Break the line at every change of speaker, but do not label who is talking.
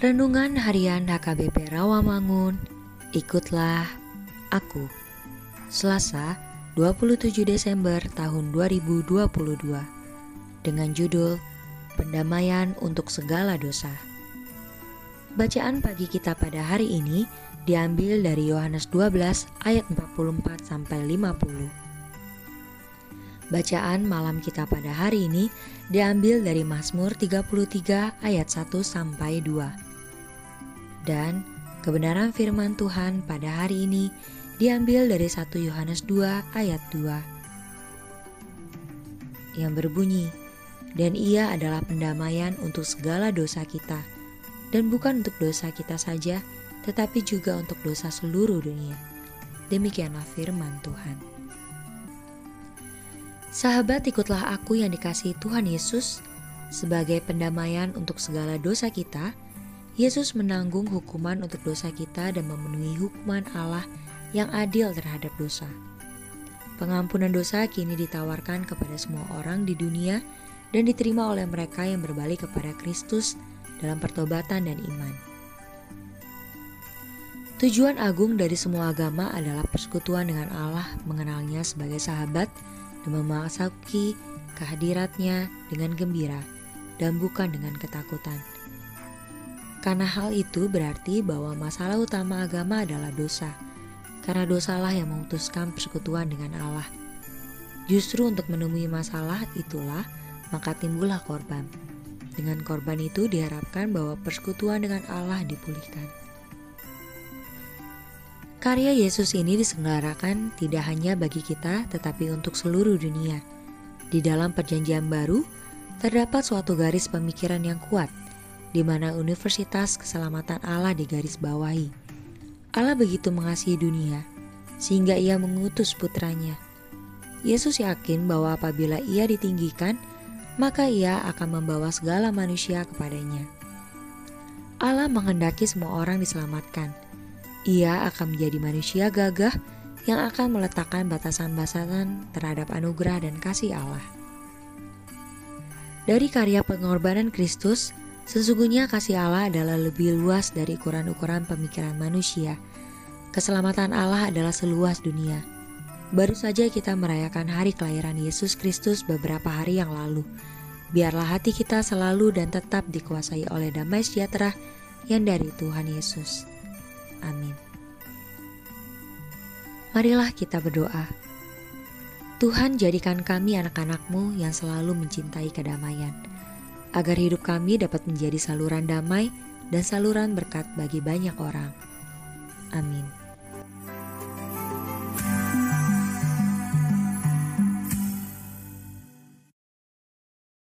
Renungan Harian HKBP Rawamangun, ikutlah aku. Selasa, 27 Desember tahun 2022. Dengan judul Pendamaian untuk segala dosa. Bacaan pagi kita pada hari ini diambil dari Yohanes 12 ayat 44 sampai 50. Bacaan malam kita pada hari ini diambil dari Mazmur 33 ayat 1 sampai 2 dan kebenaran firman Tuhan pada hari ini diambil dari 1 Yohanes 2 ayat 2 yang berbunyi, dan ia adalah pendamaian untuk segala dosa kita, dan bukan untuk dosa kita saja, tetapi juga untuk dosa seluruh dunia. Demikianlah firman Tuhan. Sahabat, ikutlah aku yang dikasih Tuhan Yesus sebagai pendamaian untuk segala dosa kita, Yesus menanggung hukuman untuk dosa kita dan memenuhi hukuman Allah yang adil terhadap dosa. Pengampunan dosa kini ditawarkan kepada semua orang di dunia dan diterima oleh mereka yang berbalik kepada Kristus dalam pertobatan dan iman. Tujuan agung dari semua agama adalah persekutuan dengan Allah, mengenalnya sebagai sahabat, dan memasuki kehadiratnya dengan gembira dan bukan dengan ketakutan. Karena hal itu berarti bahwa masalah utama agama adalah dosa. Karena dosalah yang memutuskan persekutuan dengan Allah. Justru untuk menemui masalah itulah maka timbullah korban. Dengan korban itu diharapkan bahwa persekutuan dengan Allah dipulihkan. Karya Yesus ini diselenggarakan tidak hanya bagi kita tetapi untuk seluruh dunia. Di dalam perjanjian baru, terdapat suatu garis pemikiran yang kuat – di mana Universitas Keselamatan Allah digaris bawahi. Allah begitu mengasihi dunia, sehingga ia mengutus putranya. Yesus yakin bahwa apabila ia ditinggikan, maka ia akan membawa segala manusia kepadanya. Allah menghendaki semua orang diselamatkan. Ia akan menjadi manusia gagah yang akan meletakkan batasan-batasan terhadap anugerah dan kasih Allah. Dari karya pengorbanan Kristus, Sesungguhnya kasih Allah adalah lebih luas dari ukuran-ukuran pemikiran manusia. Keselamatan Allah adalah seluas dunia. Baru saja kita merayakan hari kelahiran Yesus Kristus beberapa hari yang lalu. Biarlah hati kita selalu dan tetap dikuasai oleh damai sejahtera yang dari Tuhan Yesus. Amin. Marilah kita berdoa. Tuhan jadikan kami anak-anakmu yang selalu mencintai kedamaian agar hidup kami dapat menjadi saluran damai dan saluran berkat bagi banyak orang. Amin.